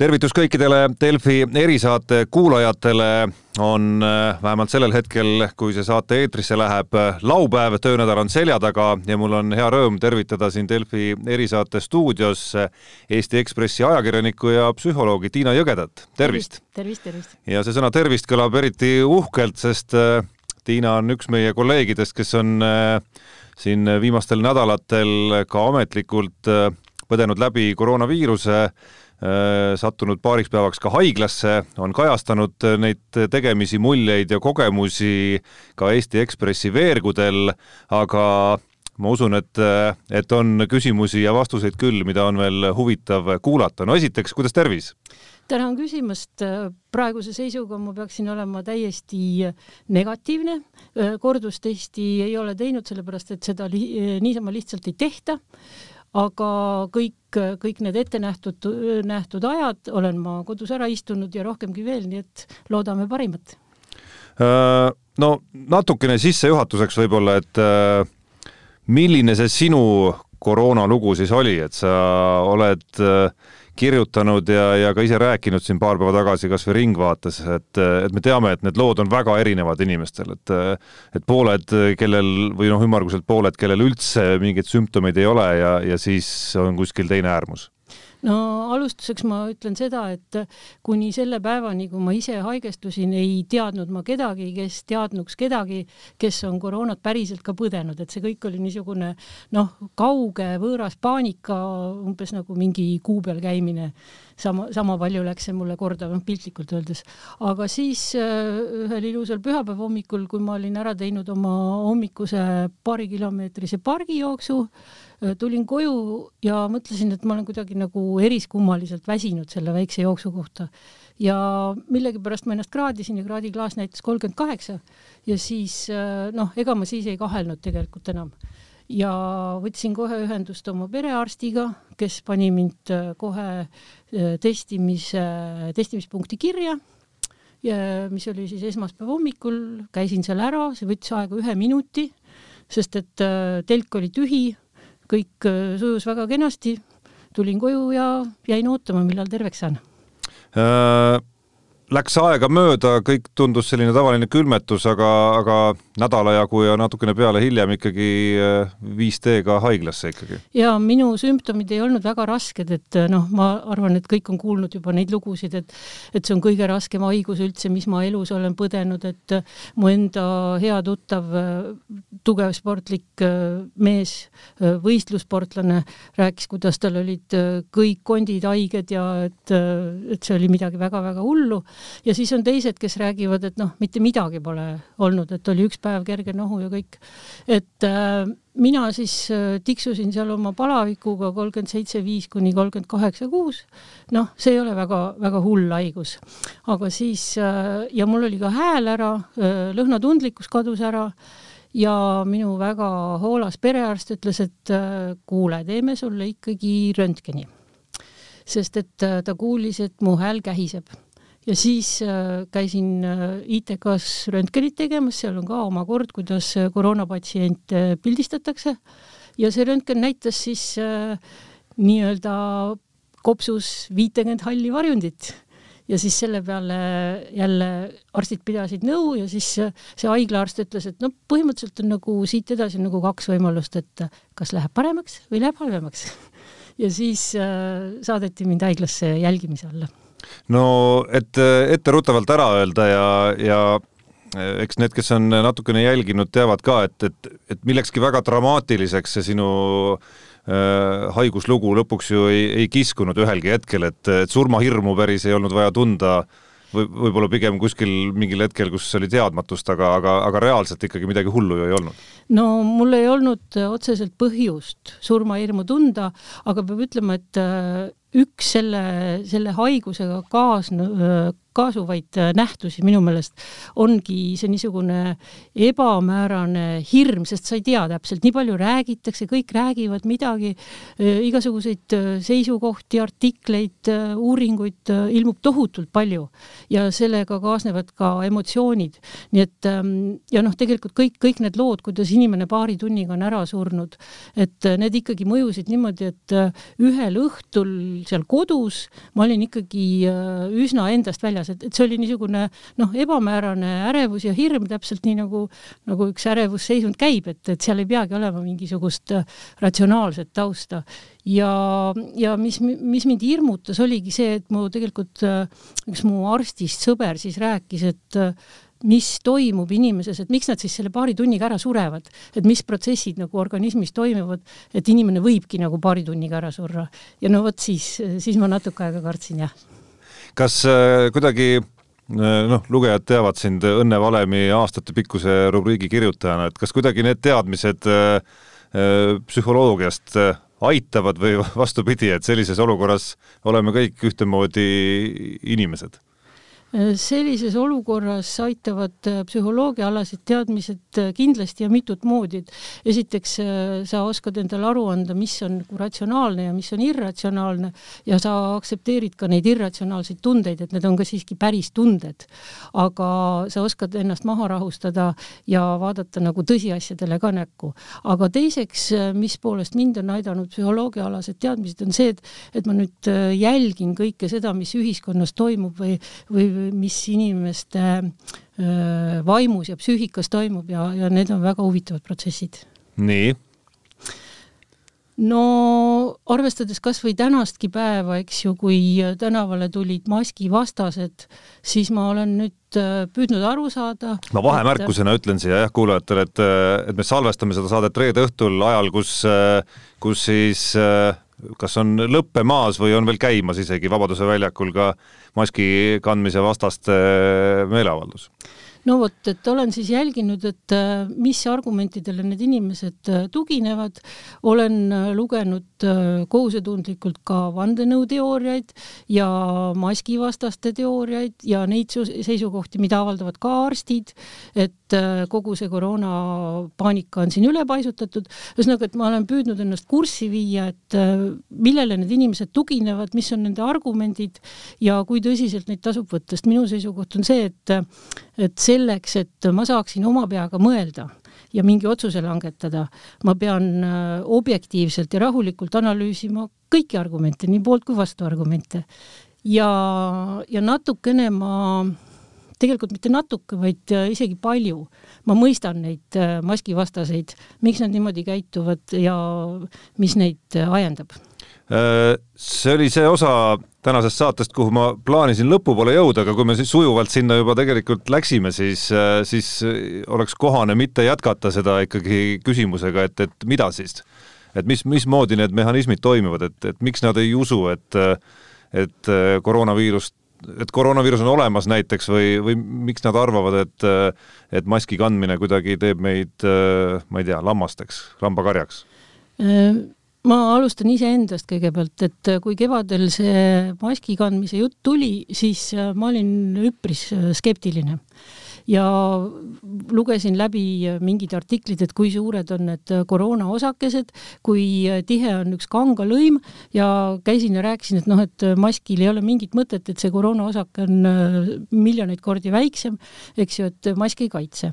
tervitus kõikidele Delfi erisaate kuulajatele. on äh, vähemalt sellel hetkel, kui see saate eetrisse läheb, laupäev, töönädal on selja taga ja mul on hea rõõm tervitada siin Delfi erisaate stuudios Eesti Ekspressi ajakirjanikku ja psühholoogi Tiina Jõgedat. tervist! tervist, tervist! ja see sõna tervist kõlab eriti uhkelt, sest äh, Tiina on üks meie kolleegidest, kes on äh, siin viimastel nädalatel ka ametlikult põdenud läbi koroonaviiruse Äh, sattunud paariks päevaks ka haiglasse, on kajastanud neid tegemisi, muljeid ja kogemusi ka Eesti Ekspressi veergudel, aga ma usun, et, et on küsimusi ja vastuseid küll, mida on veel huvitav kuulata. no esiteks, kuidas tervis? tänan küsimast. praeguse seisuga ma peaksin olema täiesti negatiivne. kordustesti ei ole teinud, sellepärast et seda li niisama lihtsalt ei tehta aga kõik, kõik need ette nähtud, nähtud ajad olen ma kodus ära istunud ja rohkemgi veel, nii et loodame parimat. Äh, no natukene sissejuhatuseks võib-olla, et äh, milline see sinu koroonalugu siis oli, et sa oled äh, kirjutanud ja, ja ka ise rääkinud siin paar päeva tagasi kas või Ringvaates, et, et me teame, et need lood on väga erinevad inimestel, et et pooled, kellel või noh, ümmarguselt pooled, kellel üldse mingeid sümptomeid ei ole ja, ja siis on kuskil teine äärmus no alustuseks ma ütlen seda, et kuni selle päevani, kui ma ise haigestusin, ei teadnud ma kedagi, kes teadnuks kedagi, kes on koroonat päriselt ka põdenud, et see kõik oli niisugune noh, kauge võõras paanika, umbes nagu mingi kuu peal käimine. Sama, sama palju läks see mulle korda, noh piltlikult öeldes. aga siis äh, ühel ilusal pühapäeva hommikul, kui ma olin ära teinud oma hommikuse paarikilomeetrise pargijooksu, Äh, tulin koju ja mõtlesin, et ma olen kuidagi nagu eriskummaliselt väsinud selle väikse jooksu kohta ja millegipärast ma ennast kraadisin ja kraadiklaas näitas kolmkümmend kaheksa ja siis äh, noh, ega ma siis ei kahelnud tegelikult enam ja võtsin kohe ühendust oma perearstiga, kes pani mind äh, kohe testimise, testimispunkti kirja ja mis oli siis esmaspäeva hommikul, käisin seal ära, see võttis aega ühe minuti, sest et telk oli tühi kõik äh, sujus väga kenasti, tulin koju ja jäin ootama, millal terveks saan äh,. Läks aega mööda, kõik tundus selline tavaline külmetus, aga, aga nädala jagu ja natukene peale hiljem ikkagi 5D-ga äh, haiglasse ikkagi. ja minu sümptomid ei olnud väga rasked, et äh, noh, ma arvan, et kõik on kuulnud juba neid lugusid, et et see on kõige raskem haigus üldse, mis ma elus olen põdenud, et äh, mu enda hea tuttav tugev sportlik mees, võistlussportlane, rääkis, kuidas tal olid kõik kondid haiged ja et, et see oli midagi väga-väga hullu ja siis on teised, kes räägivad, et noh, mitte midagi pole olnud, et oli üks päev kerge nohu ja kõik. et äh, mina siis äh, tiksusin seal oma palavikuga kolmkümmend seitse viis kuni kolmkümmend kaheksa kuus. noh, see ei ole väga-väga hull haigus, aga siis äh, ja mul oli ka hääl ära äh,, lõhnatundlikkus kadus ära ja minu väga hoolas perearst ütles, et kuule, teeme sulle ikkagi röntgeni. sest et ta kuulis, et mu hääl kähiseb ja siis äh, käisin äh, ITK-s röntgenit tegemas, seal on ka oma kord, kuidas äh, koroonapatsiente pildistatakse. Ja see röntgen näitas siis nii-öelda kopsus viitekümmet halli varjundit. Ja siis selle peale jälle arstid pidasid nõu ja siis see haiglaarst ütles, et no põhimõtteliselt on nagu siit edasi on nagu kaks võimalust, et kas läheb paremaks või läheb halvemaks. ja siis äh, saadeti mind haiglasse jälgimise alla no et etteruttavalt ära öelda ja, ja eks need, kes on natukene jälginud, teavad ka, et, et, et millekski väga dramaatiliseks see sinu äh, haiguslugu lõpuks ju ei, ei kiskunud ühelgi hetkel, et, et surmahirmu päris ei olnud vaja tunda või võib-olla pigem kuskil mingil hetkel, kus oli teadmatust, aga, aga, aga reaalselt ikkagi midagi hullu ju ei olnud? No mul ei olnud otseselt põhjust surmahirmu tunda, aga peab ütlema, et äh, üks selle, selle haigusega kaasnu-, kaasuvaid nähtusi minu meelest ongi see niisugune ebamäärane hirm, sest sa ei tea täpselt, nii palju räägitakse, kõik räägivad midagi, igasuguseid seisukohti, artikleid, uuringuid ilmub tohutult palju ja sellega kaasnevad ka emotsioonid. nii et ähm, ja noh, tegelikult kõik, kõik need lood, kuidas inimene paari tunniga on ära surnud, et need ikkagi mõjusid niimoodi, et ühel õhtul seal kodus ma olin ikkagi üsna endast väljas, et, et see oli niisugune noh, ebamäärane ärevus ja hirm, täpselt nii nagu, nagu üks ärevusseisund käib, et, et seal ei peagi olema mingisugust ratsionaalset tausta ja, ja mis, mis mind hirmutas, oligi see, et mu tegelikult üks mu arstist sõber siis rääkis, et mis toimub inimeses, et miks nad siis selle paari tunniga ära surevad, et mis protsessid nagu organismis toimuvad, et inimene võibki nagu paari tunniga ära surra. ja no vot siis, siis ma natuke aega kartsin, jah. Kas äh, kuidagi äh, noh, lugejad teavad sind Õnne Valemi aastatepikkuse rubriigi kirjutajana, et kas kuidagi need teadmised äh, psühholoogiast aitavad või vastupidi, et sellises olukorras oleme kõik ühtemoodi inimesed? Sellises olukorras aitavad äh, psühholoogiaalased teadmised äh, kindlasti ja mitut moodi, et esiteks äh, sa oskad endale aru anda, mis on nagu ratsionaalne ja mis on irratsionaalne ja sa aktsepteerid ka neid irratsionaalseid tundeid, et need on ka siiski päris tunded. aga sa oskad ennast maha rahustada ja vaadata nagu tõsiasjadele ka näkku. aga teiseks, mis poolest mind on aidanud psühholoogiaalased teadmised, on see, et, et ma nüüd jälgin kõike seda, mis ühiskonnas toimub või, või mis inimeste vaimus ja psüühikas toimub ja, ja need on väga huvitavad protsessid. nii? no arvestades kas või tänastki päeva, eks ju, kui tänavale tulid maskivastased, siis ma olen nüüd püüdnud aru saada. ma vahemärkusena et... ütlen siia jah kuulajatele, et, et me salvestame seda saadet reede õhtul ajal, kus, kus siis kas on lõppemaas või on veel käimas isegi Vabaduse väljakul ka maski kandmise vastaste meeleavaldus? no vot, et olen siis jälginud, et äh, mis argumentidele need inimesed äh, tuginevad, olen äh, lugenud kohusetundlikult ka vandenõuteooriaid ja maskivastaste teooriaid ja neid seisukohti, mida avaldavad ka arstid, et kogu see koroonapaanika on siin üle paisutatud. ühesõnaga, et ma olen püüdnud ennast kurssi viia, et millele need inimesed tuginevad, mis on nende argumendid ja kui tõsiselt neid tasub võtta, sest minu seisukoht on see, et et selleks, et ma saaksin oma peaga mõelda ja mingi otsuse langetada, ma pean äh, objektiivselt ja rahulikult analüüsima kõiki argumente, nii poolt kui vastuargumente. ja, ja natukene ma, tegelikult mitte natuke, vaid äh, isegi palju, ma mõistan neid äh, maskivastaseid, miks nad niimoodi käituvad ja mis neid ajendab see oli see osa tänasest saatest, kuhu ma plaanisin lõpupoole jõuda, aga kui me siis sujuvalt sinna juba tegelikult läksime, siis, siis oleks kohane mitte jätkata seda ikkagi küsimusega, et, et mida siis? et mis, mismoodi need mehhanismid toimivad, et, et miks nad ei usu, et, et koroonaviirust et koroonaviirus on olemas näiteks või, või miks nad arvavad, et et maski kandmine kuidagi teeb meid, ma ei tea, lammasteks, lambakarjaks? ma alustan iseendast kõigepealt, et kui kevadel see maski kandmise jutt tuli, siis ma olin üpris skeptiline ja lugesin läbi mingid artiklid, et kui suured on need koroonaosakesed, kui tihe on üks kangalõim ja käisin ja rääkisin, et noh, et maskil ei ole mingit mõtet, et see koroonaosake on äh, miljoneid kordi väiksem, eks ju, et mask ei kaitse.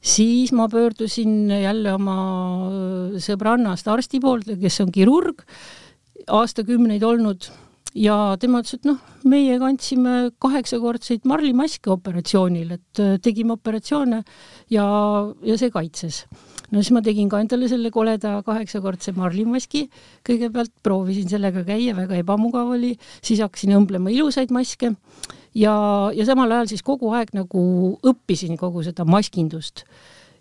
siis ma pöördusin jälle oma sõbrannast arsti poole, kes on kirurg, aastakümneid olnud ja tema ütles, et noh, meie kandsime kaheksakordseid marlimaske operatsioonil, et äh, tegime operatsioone ja, ja see kaitses. no siis ma tegin ka endale selle koleda kaheksakordse marlimaski, kõigepealt proovisin sellega käia, väga ebamugav oli, siis hakkasin õmblema ilusaid maske. Ja, ja samal ajal siis kogu aeg nagu õppisin kogu seda maskindust.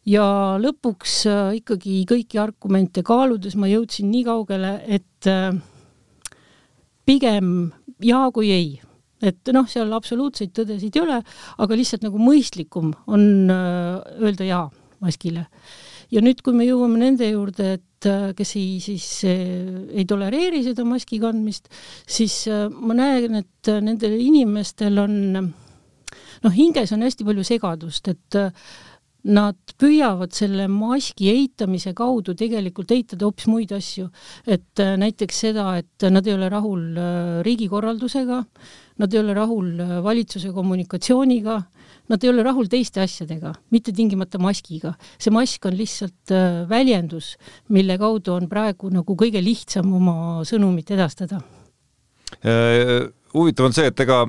Ja lõpuks äh, ikkagi kõiki argumente kaaludes ma jõudsin nii kaugele, et äh, pigem jaa kui ei et noh, seal absoluutseid tõdesid ei ole, aga lihtsalt nagu mõistlikum on äh, öelda jaa maskile. ja nüüd, kui me jõuame nende juurde, et äh, kes ei, siis äh, ei tolereeri seda maski kandmist, siis ma näen, et nendel inimestel on noh, hinges on hästi palju segadust, et nad püüavad selle maski eitamise kaudu tegelikult eitada hoopis muid asju. et äh, näiteks seda, et nad ei ole rahul äh, riigikorraldusega, nad ei ole rahul äh, valitsuse kommunikatsiooniga, nad ei ole rahul teiste asjadega, mitte tingimata maskiga. see mask on lihtsalt väljendus, mille kaudu on praegu nagu kõige lihtsam oma sõnumit edastada. huvitav on see, et ega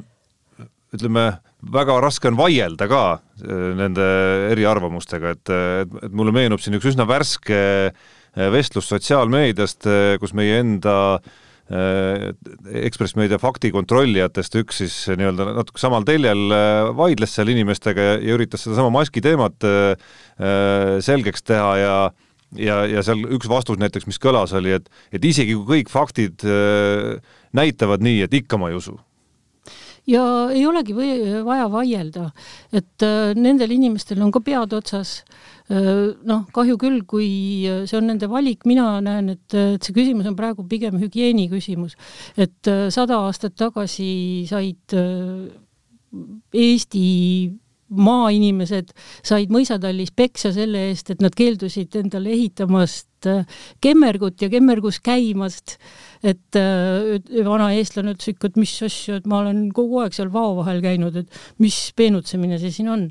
ütleme, väga raske on vaielda ka äh, nende eriarvamustega, et, et, et mulle meenub siin üks üsna värske äh, vestlus sotsiaalmeediast, äh, kus meie enda Ekspress Meedia faktikontrollijatest üks siis nii-öelda natuke samal teljel vaidles seal inimestega ja, ja üritas sedasama maski teemat selgeks teha ja ja, ja seal üks vastus näiteks, mis kõlas, oli, et, et isegi kui kõik faktid näitavad nii, et ikka ma ei usu ja ei olegi või, vaja vaielda, et äh, nendel inimestel on ka pead otsas äh,. noh, kahju küll, kui see on nende valik, mina näen, et, et see küsimus on praegu pigem hügieeni küsimus. et äh, sada aastat tagasi said äh, Eesti maainimesed said mõisatallis peksa selle eest, et nad keeldusid endale ehitamast äh, kemmergut ja kemmergus käimast et äh, vana eestlane ütles ikka, et mis asja, et ma olen kogu aeg seal vao vahel käinud, et mis peenutsemine see siin on.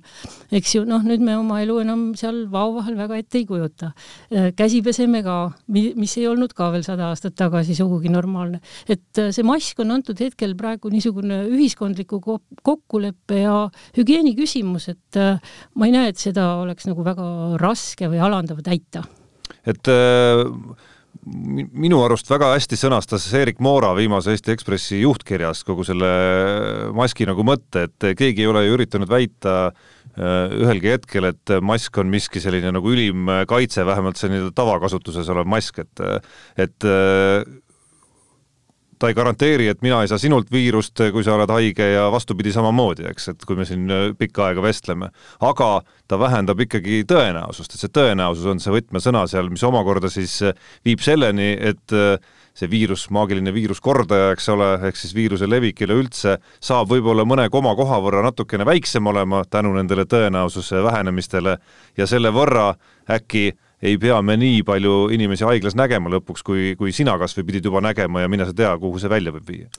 eks ju, noh, nüüd me oma elu enam seal vao vahel väga ette ei kujuta. Äh, käsi peseme ka, mis ei olnud ka veel sada aastat tagasi sugugi normaalne. et see mask on antud hetkel praegu niisugune ühiskondliku kokkuleppe ja hügieeni küsimus, et ma ei näe, et seda oleks nagu väga raske või alandav täita. Et äh minu arust väga hästi sõnastas Erik Moora viimase Eesti Ekspressi juhtkirjas kogu selle maski nagu mõtte, et keegi ei ole ju üritanud väita äh, ühelgi hetkel, et mask on miski selline nagu ülim kaitse, vähemalt see nii-öelda tavakasutuses olev mask, et et ta ei garanteeri, et mina ei saa sinult viirust, kui sa oled haige ja vastupidi samamoodi, eks, et kui me siin äh, pikka aega vestleme. aga ta vähendab ikkagi tõenäosust, et see tõenäosus on see võtmesõna seal, mis omakorda siis äh, viib selleni, et äh, see viirus, maagiline viiruskordaja, eks ole, ehk siis viiruse levik üleüldse saab võib-olla mõne komakoha võrra natukene väiksem olema tänu nendele tõenäosuse vähenemistele ja selle võrra äkki ei pea me nii palju inimesi haiglas nägema lõpuks, kui, kui sina kas või pidid juba nägema ja mine sa tea, kuhu see välja võib viia.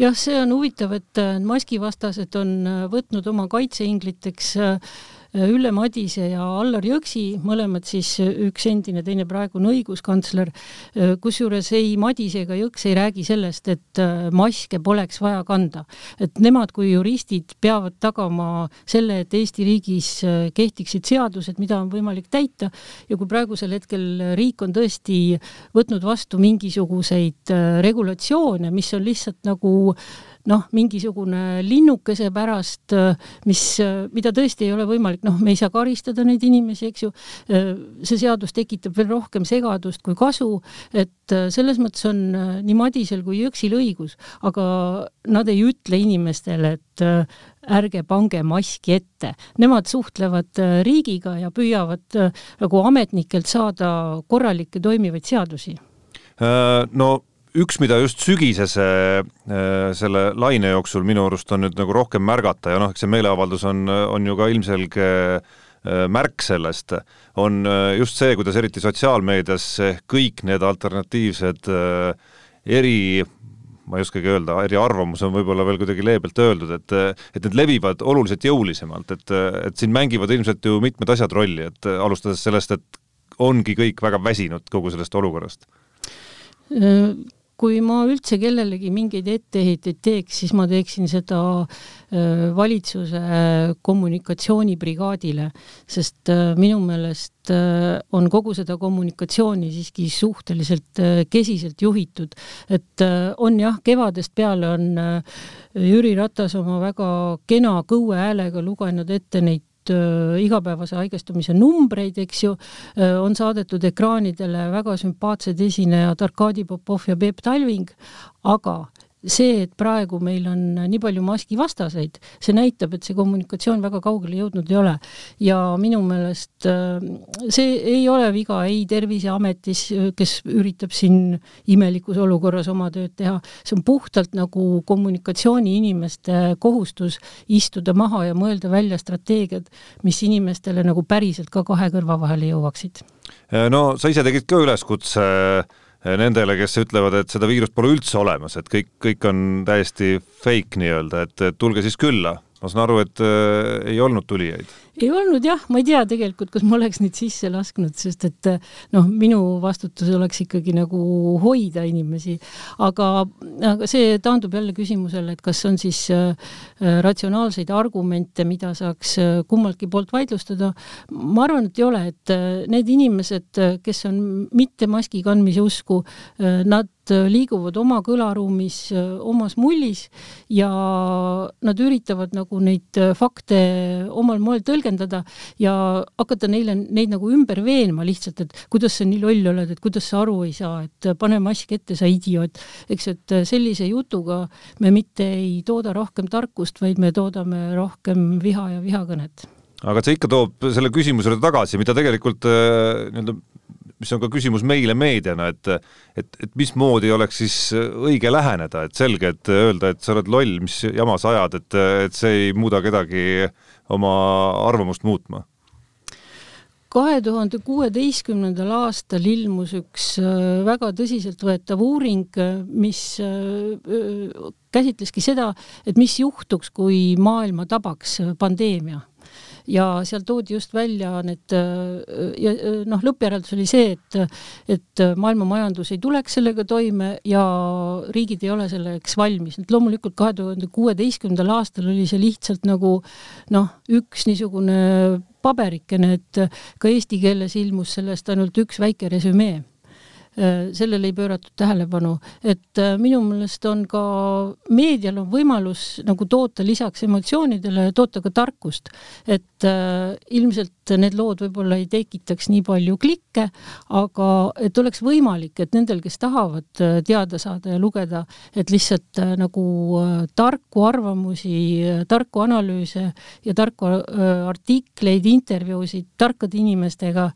jah, see on huvitav, et äh, maskivastased on äh, võtnud oma kaitseingliteks äh, Ülle Madise ja Allar Jõksi, mõlemad siis äh, üks endine, teine praegune õiguskantsler, äh, kusjuures ei Madise ega Jõks ei räägi sellest, et maske poleks vaja kanda. et nemad kui juristid peavad tagama selle, et Eesti riigis kehtiksid seadused, mida on võimalik täita ja kui praegusel hetkel riik on tõesti võtnud vastu mingisuguseid regulatsioone, mis on lihtsalt nagu noh, mingisugune linnukese pärast, mis, mida tõesti ei ole võimalik, noh, me ei saa karistada neid inimesi, eks ju, see seadus tekitab veel rohkem segadust kui kasu, et selles mõttes on nii Madisel kui Jõksil õigus, aga nad ei ütle inimestele, et ärge pange maski ette. Nemad suhtlevad riigiga ja püüavad nagu ametnikelt saada korralikke toimivaid seadusi. no üks, mida just sügisese äh, selle laine jooksul minu arust on nüüd nagu rohkem märgata ja noh, eks see meeleavaldus on, on ju ka ilmselge äh, märk sellest, on äh, just see, kuidas eriti sotsiaalmeedias kõik need alternatiivsed eri ma ei oskagi öelda, eriarvamus on võib-olla veel kuidagi leebelt öeldud, et et need levivad oluliselt jõulisemalt, et, et siin mängivad ilmselt ju mitmed asjad rolli, et alustades sellest, et ongi kõik väga väsinud kogu sellest olukorrast kui ma üldse kellelegi mingeid etteheiteid teeks, siis ma teeksin seda äh, valitsuse kommunikatsioonibrigaadile, sest äh, minu meelest äh, on kogu seda kommunikatsiooni siiski suhteliselt kesiselt juhitud. et on jah, kevadest peale on Jüri Ratas oma väga kena kõue häälega lugenud ette neid äh, igapäevase haigestumise numbreid, eks ju äh,, on saadetud ekraanidele väga sümpaatsed esinejad Arkadi Popov ja Peep Talving, aga see, et praegu meil on nii palju maskivastaseid, see näitab, et see kommunikatsioon väga kaugele jõudnud ei ole. ja minu meelest äh, see ei ole viga ei Terviseametis, kes üritab siin imelikus olukorras oma tööd teha, see on puhtalt nagu kommunikatsiooniinimeste kohustus istuda maha ja mõelda välja strateegiad, mis inimestele nagu päriselt ka kahe kõrva vahele jõuaksid. no sa ise tegid ka üleskutse äh, nendele, kes ütlevad, et seda viirust pole üldse olemas, et kõik, kõik on täiesti fake nii-öelda, et tulge siis külla. ma saan aru, et äh, ei olnud tulijaid ei olnud jah, ma ei tea tegelikult, kas ma oleks neid sisse lasknud, sest et noh, minu vastutus oleks ikkagi nagu hoida inimesi, aga, aga see taandub jälle küsimusele, et kas on siis äh, ratsionaalseid argumente, mida saaks äh, kummaltki poolt vaidlustada. ma arvan, et ei ole, et need inimesed, kes on mitte maski kandmise usku, nad liiguvad oma kõlaruumis, omas mullis ja nad üritavad nagu neid fakte omal moel tõlgendada tõlgendada ja hakata neile, neid nagu ümber veenma lihtsalt, et kuidas sa nii loll oled, et kuidas sa aru ei saa, et pane mask ette, sa idioot. eks, et sellise jutuga me mitte ei tooda rohkem tarkust, vaid me toodame rohkem viha ja vihakõnet aga see ikka toob selle küsimusele tagasi, mida tegelikult äh, nii-öelda mis on ka küsimus meile meediana, et et, et mismoodi oleks siis õige läheneda, et selge, et öelda, et sa oled loll, mis jama sa ajad, et, et see ei muuda kedagi oma arvamust muutma? kahe tuhande kuueteistkümnendal aastal ilmus üks äh, väga tõsiseltvõetav uuring, mis äh, käsitleski seda, et mis juhtuks, kui maailma tabaks pandeemia ja seal toodi just välja need ja noh, lõppjäreldus oli see, et et maailma majandus ei tuleks sellega toime ja riigid ei ole selleks valmis, et loomulikult kahe tuhande kuueteistkümnendal aastal oli see lihtsalt nagu noh, üks niisugune paberikene, et ka eesti keeles ilmus sellest ainult üks väike resümee. Äh, sellele ei pööratud tähelepanu, et äh, minu meelest on ka meedial on võimalus nagu toota lisaks emotsioonidele, toota ka tarkust, et äh, ilmselt need lood võib-olla ei tekitaks nii palju klikke, aga et oleks võimalik, et nendel, kes tahavad teada saada ja lugeda, et lihtsalt nagu tarku arvamusi, tarku analüüse ja tarku artikleid, intervjuusid tarkade inimestega,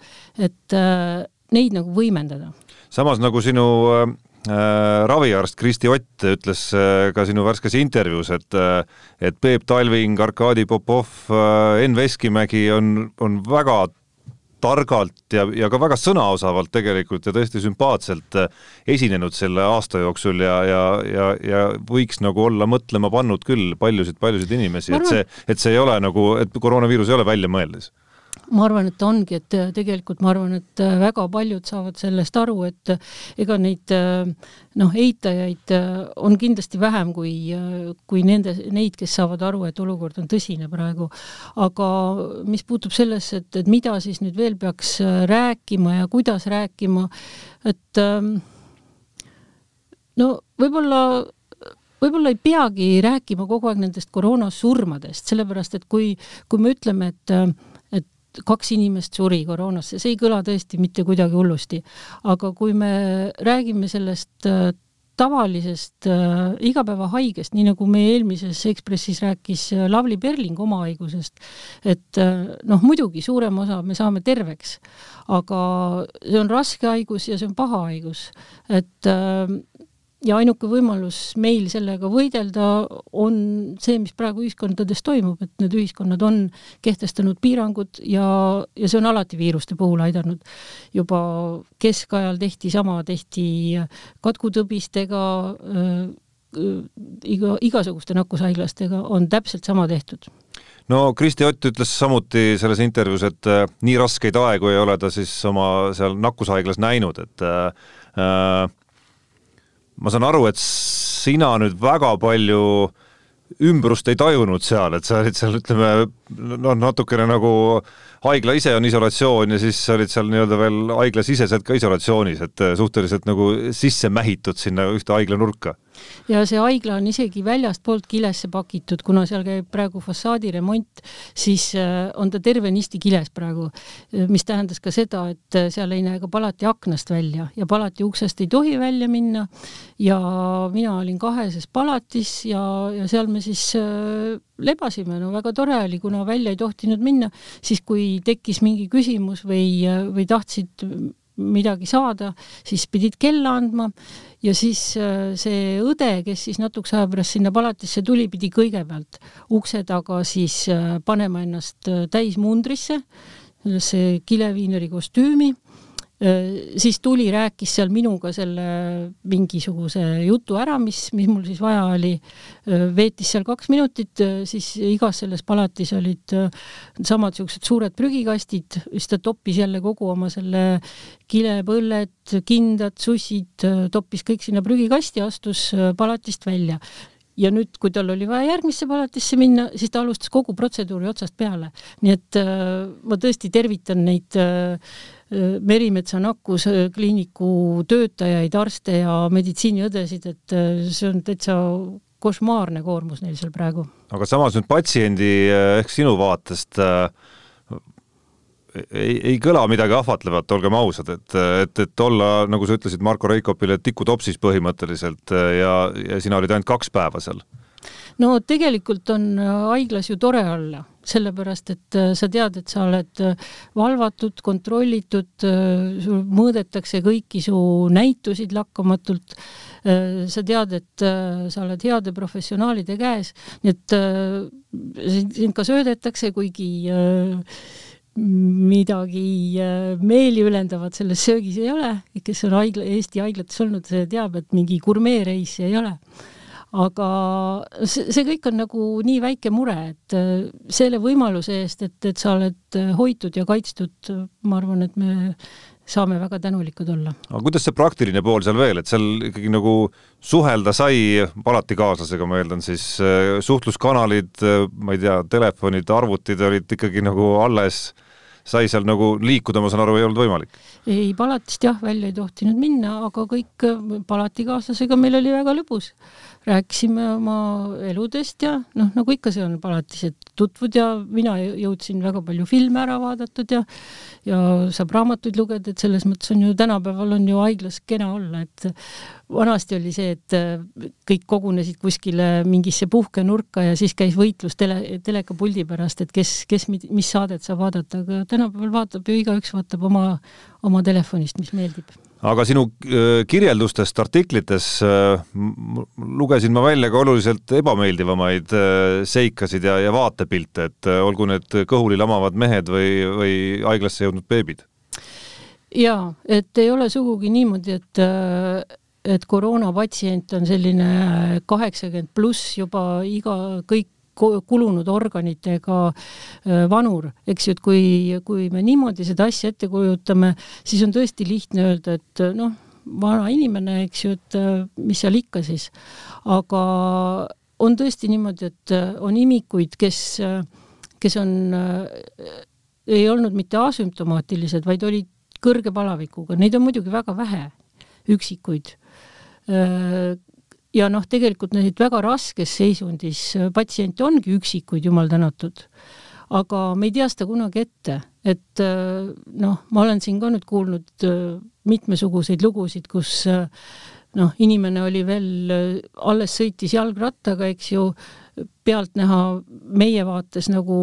et neid nagu võimendada samas nagu sinu äh, äh, raviarst Kristi Ott ütles äh, ka sinu värskes intervjuus, et äh, et Peep Talving, Arkadi Popov äh,, Enn Veskimägi on, on väga targalt ja, ja ka väga sõnaosavalt tegelikult ja tõesti sümpaatselt esinenud selle aasta jooksul ja, ja, ja, ja võiks nagu olla mõtlema pannud küll paljusid-paljusid inimesi, et see, et see ei ole nagu, et koroonaviirus ei ole väljamõeldis ma arvan, et ongi, et äh, tegelikult ma arvan, et äh, väga paljud saavad sellest aru, et äh, ega neid noh, eitajaid on kindlasti vähem kui, kui nende, neid, kes saavad aru, et olukord on tõsine praegu. aga mis puutub sellesse, et, et mida siis nüüd veel peaks rääkima ja kuidas rääkima, et ähm, no võib-olla võib-olla ei peagi rääkima kogu aeg nendest koroonasurmadest, sellepärast et kui, kui me ütleme, et kaks inimest suri koroonasse, see ei kõla tõesti mitte kuidagi hullusti. aga kui me räägime sellest äh, tavalisest äh, igapäevahaigest, nii nagu meie eelmises Ekspressis rääkis äh, Lavly Perling oma haigusest, et äh, noh, muidugi suurem osa me saame terveks, aga see on raske haigus ja see on paha haigus, et äh, ja ainuke võimalus meil sellega võidelda on see, mis praegu ühiskondades toimub, et need ühiskonnad on kehtestanud piirangud ja, ja see on alati viiruste puhul aidanud. juba keskajal tehti sama, tehti katkutõbistega äh,, iga, igasuguste nakkushaiglastega on täpselt sama tehtud no Kristi Ott ütles samuti selles intervjuus, et äh, nii raskeid aegu ei ole ta siis oma seal nakkushaiglas näinud, et äh, äh ma saan aru, et sina nüüd väga palju ümbrust ei tajunud seal, et sa olid seal, ütleme, noh, natukene nagu haigla ise on isolatsioon ja siis olid seal nii-öelda veel haiglasiseselt ka isolatsioonis, et suhteliselt nagu sisse mähitud sinna ühte haigla nurka ja see haigla on isegi väljastpoolt kilesse pakitud, kuna seal käib praegu fassaadimont, siis äh, on ta tervenisti kiles praegu, mis tähendas ka seda, et seal ei näe ka palati aknast välja ja palati uksest ei tohi välja minna. Ja mina olin kaheses palatis ja, ja seal me siis äh, lebasime, no väga tore oli, kuna välja ei tohtinud minna, siis kui tekkis mingi küsimus või, või tahtsid midagi saada, siis pidid kella andma ja siis äh, see õde, kes siis natukese aja pärast sinna palatisse tuli, pidi kõigepealt ukse taga siis äh, panema ennast äh, täismundrisse, sellesse kileviineri kostüümi siis tuli, rääkis seal minuga selle mingisuguse jutu ära, mis, mis mul siis vaja oli, veetis seal kaks minutit, siis igas selles palatis olid samad niisugused suured prügikastid, siis ta toppis jälle kogu oma selle kilepõlled, kindad, sussid, toppis kõik sinna prügikasti, astus palatist välja ja nüüd, kui tal oli vaja järgmisse palatisse minna, siis ta alustas kogu protseduuri otsast peale. nii et äh, ma tõesti tervitan neid äh, Merimetsa nakkuskliiniku töötajaid, arste ja meditsiiniõdesid, et äh, see on täitsa košmaarne koormus neil seal praegu. aga samas nüüd patsiendi ehk sinu vaatest äh, ei, ei kõla midagi ahvatlevat, olgem ausad, et, et, et olla, nagu sa ütlesid Marko Reikopile, tikutopsis põhimõtteliselt ja, ja sina olid ainult kaks päeva seal no tegelikult on haiglas ju tore olla, sellepärast et äh, sa tead, et sa oled äh, valvatud, kontrollitud, äh, sul mõõdetakse kõiki su näitusid lakkamatult. sa tead, et sa oled heade professionaalide käes, nii et sind ka söödetakse, kuigi midagi meeliülendavat selles söögis ei ole, kes on haigla, Eesti haiglates olnud, see teab, et mingi gurmeereisi ei ole aga see, see kõik on nagu nii väike mure, et äh, selle võimaluse eest, et, et sa oled äh, hoitud ja kaitstud, ma arvan, et me saame väga tänulikud olla. aga kuidas see praktiline pool seal veel, et seal ikkagi nagu suhelda sai palatikaaslasega, ma eeldan siis, äh, suhtluskanalid, ma ei tea, telefonid, arvutid olid ikkagi nagu alles sai seal nagu liikuda, ma saan aru, ei olnud võimalik? ei, palatist jah, välja ei tohtinud minna, aga kõik palatikaaslasega meil oli väga lõbus rääkisime oma eludest ja noh, nagu ikka see on palatis, et tutvud ja mina jõudsin väga palju filme ära vaadatud ja ja saab raamatuid lugeda, et selles mõttes on ju tänapäeval on ju haiglas kena olla, et vanasti oli see, et kõik kogunesid kuskile mingisse puhkenurka ja siis käis võitlus tele, telekapuldi pärast, et kes, kes, mis saadet saab vaadata, aga tänapäeval vaatab ju igaüks vaatab oma, oma telefonist, mis meeldib aga sinu äh, kirjeldustest, artiklites äh, lugesin ma välja ka oluliselt ebameeldivamaid äh, seikasid ja, ja vaatepilte, et olgu need kõhuli lamavad mehed või, või haiglasse jõudnud beebid? jaa, et ei ole sugugi niimoodi, et et koroonapatsient on selline kaheksakümmend pluss juba iga, kõik kulunud organitega äh, vanur, eks ju, et kui, kui me niimoodi seda asja ette kujutame, siis on tõesti lihtne öelda, et äh, noh, vana inimene, eks ju, et äh, mis seal ikka siis. aga on tõesti niimoodi, et on imikuid, kes, kes on, ei olnud mitte asümptomaatilised, vaid olid kõrge palavikuga, neid on muidugi väga vähe, üksikuid ja noh, tegelikult neid väga raskes seisundis äh, patsiente ongi üksikuid, jumal tänatud. aga me ei tea seda kunagi ette, et äh, noh, ma olen siin ka nüüd kuulnud äh, mitmesuguseid lugusid, kus noh, inimene oli veel, alles sõitis jalgrattaga, eks ju, pealtnäha meie vaates nagu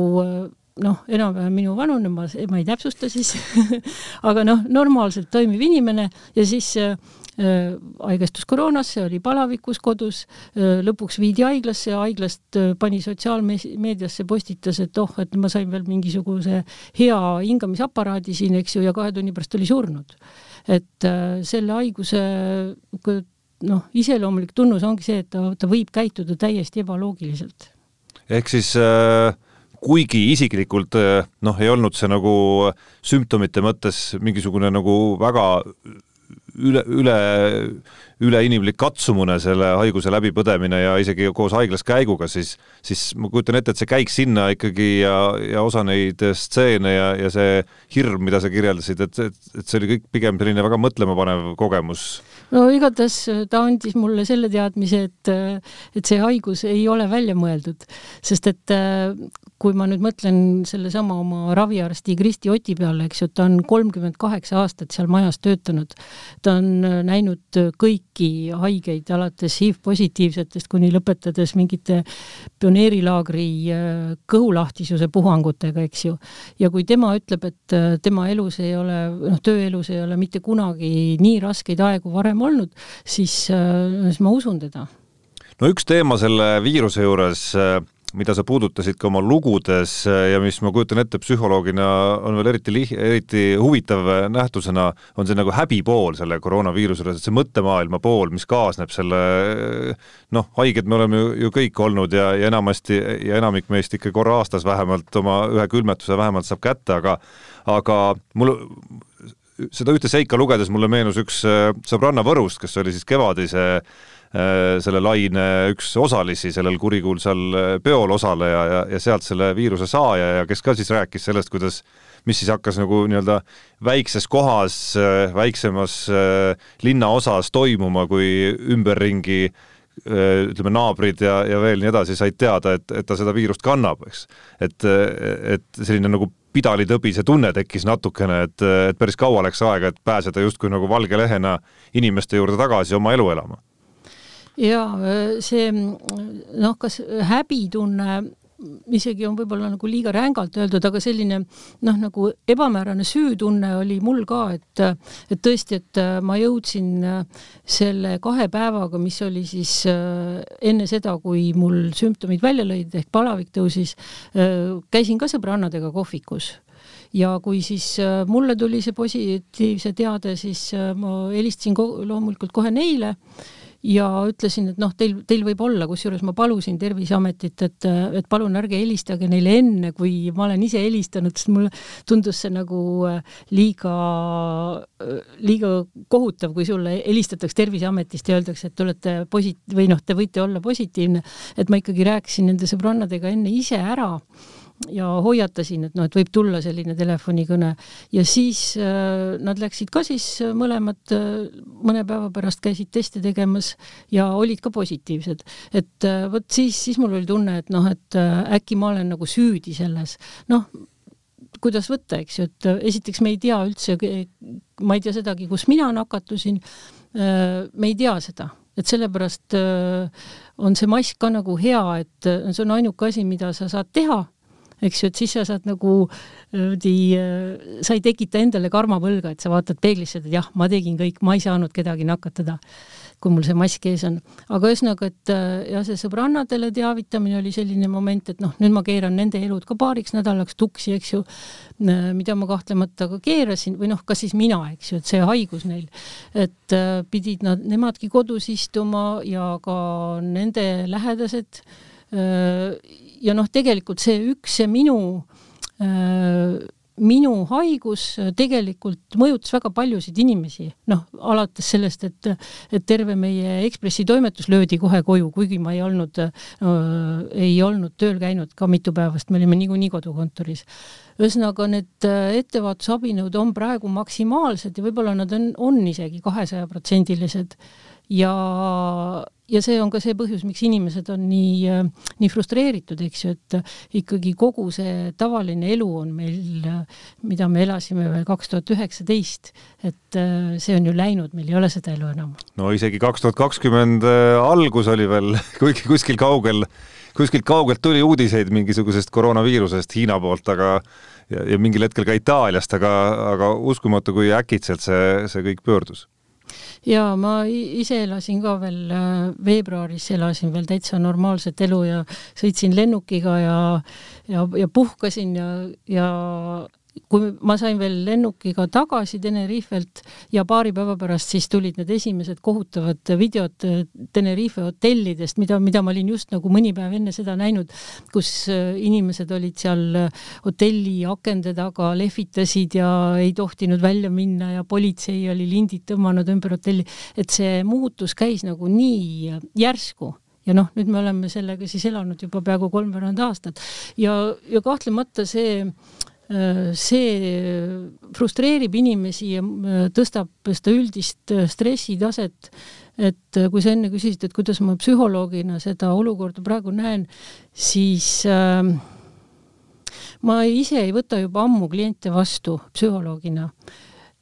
noh, enam-vähem minu vanune, ma, ma ei täpsusta siis aga noh, normaalselt toimiv inimene ja siis äh, haigestus koroonasse, oli palavikus kodus, äh, lõpuks viidi haiglasse ja haiglast äh, pani sotsiaalmeediasse, postitas, et oh, et ma sain veel mingisuguse hea hingamisaparaadi siin, eks ju, ja kahe tunni pärast oli surnud. et selle haiguse noh, iseloomulik tunnus ongi see, et ta, ta võib käituda täiesti ebaloogiliselt. ehk siis äh kuigi isiklikult noh, ei olnud see nagu sümptomite mõttes mingisugune nagu väga üle, üle, üleinimlik katsumune selle haiguse läbipõdemine ja isegi koos haiglas käiguga, siis, siis ma kujutan ette, et see käik sinna ikkagi ja, ja osa neid stseene ja, ja see hirm, mida sa kirjeldasid, et, et, et see oli kõik pigem selline väga mõtlemapanev kogemus. no igatahes ta andis mulle selle teadmise, et, et see haigus ei ole välja mõeldud, sest et kui ma nüüd mõtlen sellesama oma raviarsti Kristi Oti peale, eks ju, ta on kolmkümmend kaheksa aastat seal majas töötanud. ta on näinud kõiki haigeid, alates HIV-positiivsetest kuni lõpetades mingite pioneerilaagri äh, kõhulahtisuse puhangutega, eks ju. ja kui tema ütleb, et äh, tema elus ei ole, noh, tööelus ei ole mitte kunagi nii raskeid aegu varem olnud, siis, äh, siis ma usun teda no üks teema selle viiruse juures mida sa puudutasid ka oma lugudes äh, ja mis ma kujutan ette psühholoogina on veel eriti lih-, eriti huvitav nähtusena, on see nagu häbipool selle koroonaviiruse juures, et see mõttemaailma pool, mis kaasneb selle noh, haiged me oleme ju, ju kõik olnud ja, ja enamasti ja enamik meist ikka korra aastas vähemalt oma ühe külmetuse vähemalt saab kätte, aga aga mul seda ühte seika lugedes mulle meenus üks äh, sõbranna Võrust, kes oli siis kevadise Äh, selle laine üks osalisi sellel kurikuulsal äh, peol osaleja ja, ja sealt selle viiruse saaja ja kes ka siis rääkis sellest, kuidas mis siis hakkas nagu nii-öelda väikses kohas, äh, väiksemas linnaosas toimuma, kui ümberringi ütleme, naabrid ja, ja veel nii edasi said teada, et, et ta seda viirust kannab, eks. et, et selline nagu pidalitõbise tunne tekkis natukene, et, et päris kaua läks aega, et pääseda justkui nagu valge lehena inimeste juurde tagasi oma elu elama ja see noh, kas häbitunne isegi on võib-olla nagu liiga rängalt öeldud, aga selline noh, nagu ebamäärane süütunne oli mul ka, et et tõesti, et ma jõudsin selle kahe päevaga, mis oli siis enne seda, kui mul sümptomid välja lõid ehk palavik tõusis, käisin ka sõbrannadega kohvikus. Ja kui siis mulle tuli see positiivse teade, siis ma helistasin loomulikult kohe neile ja ütlesin, et noh, teil, teil võib olla, kusjuures ma palusin Terviseametit, et, et palun ärge helistage neile enne, kui ma olen ise helistanud, sest mulle tundus see nagu äh, liiga, äh, liiga kohutav, kui sulle helistatakse Terviseametist ja öeldakse, et te olete posi- või noh, te võite olla positiivne, et ma ikkagi rääkisin nende sõbrannadega enne ise ära ja hoiatasin, et noh, et võib tulla selline telefonikõne. Ja siis äh, nad läksid ka siis äh, mõlemad äh, mõne päeva pärast käisid teste tegemas ja olid ka positiivsed. et äh, vot siis, siis mul oli tunne, et noh, et äh, äkki ma olen nagu süüdi selles, noh, kuidas võtta, eks ju, et äh, esiteks me ei tea üldse, ma ei tea sedagi, kus mina nakatusin. Äh,, me ei tea seda. Et sellepärast on see mask ka nagu hea, et see on ainuke asi, mida sa saad teha eks ju, et siis sa saad nagu äh, sa ei tekita endale karmapõlga, et sa vaatad peeglisse, et jah, ma tegin kõik, ma ei saanud kedagi nakatada, kui mul see mask ees on. aga ühesõnaga, et äh, jah, see sõbrannadele teavitamine oli selline moment, et noh, nüüd ma keeran nende elud ka paariks nädalaks tuksi, eks ju, äh, mida ma kahtlemata ka keerasin või noh, kas siis mina, eks ju, et see haigus neil, et pidid nad, nemadki kodus istuma ja ka nende lähedased ja noh, tegelikult see üks, see minu äh, minu haigus tegelikult mõjutas väga paljusid inimesi, noh, alates sellest, et, et terve meie Ekspressi toimetus löödi kohe koju, kuigi ma ei olnud äh,, ei olnud tööl käinud ka mitu päeva, sest me olime niikuinii kodukontoris. ühesõnaga, need äh, ettevaatusabinõud on praegu maksimaalsed ja võib-olla nad on, on isegi kahesajaprotsendilised ja, ja see on ka see põhjus, miks inimesed on nii, äh, nii frustreeritud, eks ju, et äh, ikkagi kogu see tavaline elu on meil, äh, mida me elasime veel kaks tuhat üheksateist, et see on ju läinud, meil ei ole seda elu enam. no isegi kaks tuhat kakskümmend algus oli veel, kuigi kuskil kaugel, kuskilt kaugelt tuli uudiseid mingisugusest koroonaviirusest Hiina poolt, aga ja, ja mingil hetkel ka Itaaliast, aga, aga uskumatu, kui äkitselt see, see kõik pöördus ja ma ise elasin ka veel äh, veebruaris, elasin veel täitsa normaalset elu ja sõitsin lennukiga ja, ja, ja puhkasin ja, ja kui ma sain veel lennukiga tagasi Tenerifelt ja paari päeva pärast siis tulid need esimesed kohutavad videod äh, Tenerife hotellidest, mida, mida ma olin just nagu mõni päev enne seda näinud, kus äh, inimesed olid seal äh, hotelli akende taga, lehvitasid ja ei tohtinud välja minna ja politsei oli lindid tõmmanud ümber hotelli, et see muutus käis nagu nii järsku. Ja noh, nüüd me oleme sellega siis elanud juba peaaegu kolmveerand aastat. Ja, ja kahtlemata see Äh, see frustreerib inimesi ja äh, tõstab seda üldist äh, stressitaset, et kui sa enne küsisid, et kuidas ma psühholoogina seda olukorda praegu näen, siis äh, ma ise ei võta juba ammu kliente vastu psühholoogina.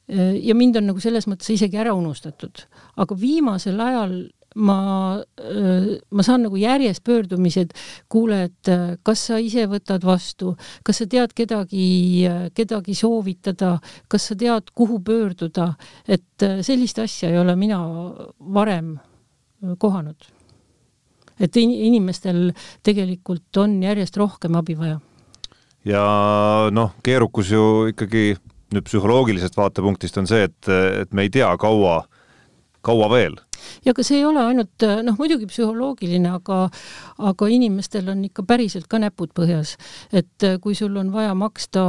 ja mind on nagu selles mõttes isegi ära unustatud, aga viimasel ajal ma, ma saan nagu järjest pöördumised, kuule, et kas sa ise võtad vastu, kas sa tead kedagi, kedagi soovitada, kas sa tead, kuhu pöörduda, et sellist asja ei ole mina varem kohanud. et inimestel tegelikult on järjest rohkem abi vaja. ja noh, keerukus ju ikkagi nüüd psühholoogilisest vaatepunktist on see, et, et me ei tea, kaua, kaua veel ja ka see ei ole ainult noh, muidugi psühholoogiline, aga aga inimestel on ikka päriselt ka näpud põhjas. et kui sul on vaja maksta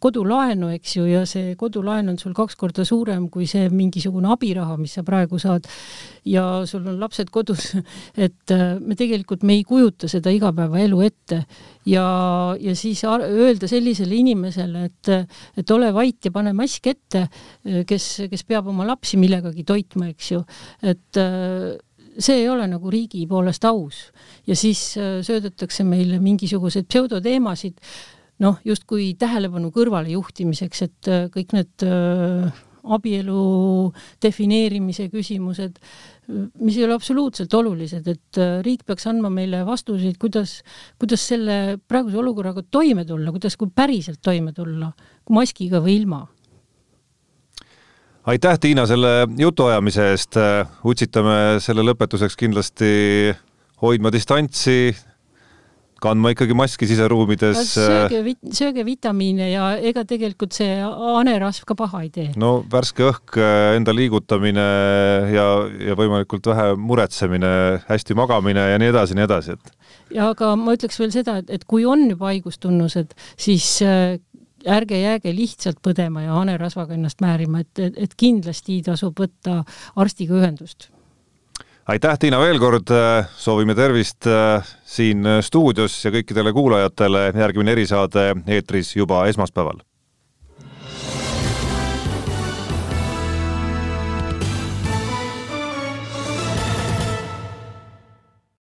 kodulaenu, eks ju, ja see kodulaen on sul kaks korda suurem kui see mingisugune abiraha, mis sa praegu saad, ja sul on lapsed kodus, et me tegelikult, me ei kujuta seda igapäevaelu ette ja, ja siis öelda sellisele inimesele, et, et ole vait ja pane mask ette, kes, kes peab oma lapsi millegagi toitma, eks ju, et see ei ole nagu riigi poolest aus. Ja siis söödetakse meile mingisuguseid pseudoteemasid, noh, justkui tähelepanu kõrvalejuhtimiseks, et kõik need abielu defineerimise küsimused, mis ei ole absoluutselt olulised, et äh, riik peaks andma meile vastuseid, kuidas, kuidas selle praeguse olukorraga toime tulla, kuidas, kui päriselt toime tulla, maskiga või ilma aitäh, Tiina, selle jutuajamise eest. utsitame selle lõpetuseks kindlasti hoidma distantsi, kandma ikkagi maski siseruumides. sööge, sööge vitamiine ja ega tegelikult see hanerasv ka paha ei tee. no värske õhk, enda liigutamine ja, ja võimalikult vähe muretsemine, hästi magamine ja nii edasi, nii edasi, et. ja aga ma ütleks veel seda, et, et kui on juba haigustunnused, siis äh, ärge jääge lihtsalt põdema ja hanerasvaga ennast määrima, et, et, et kindlasti tasub võtta arstiga ühendust. Aitäh, Tiina, veel kord, soovime tervist äh, siin stuudios ja kõikidele kuulajatele, järgmine erisaade eetris juba esmaspäeval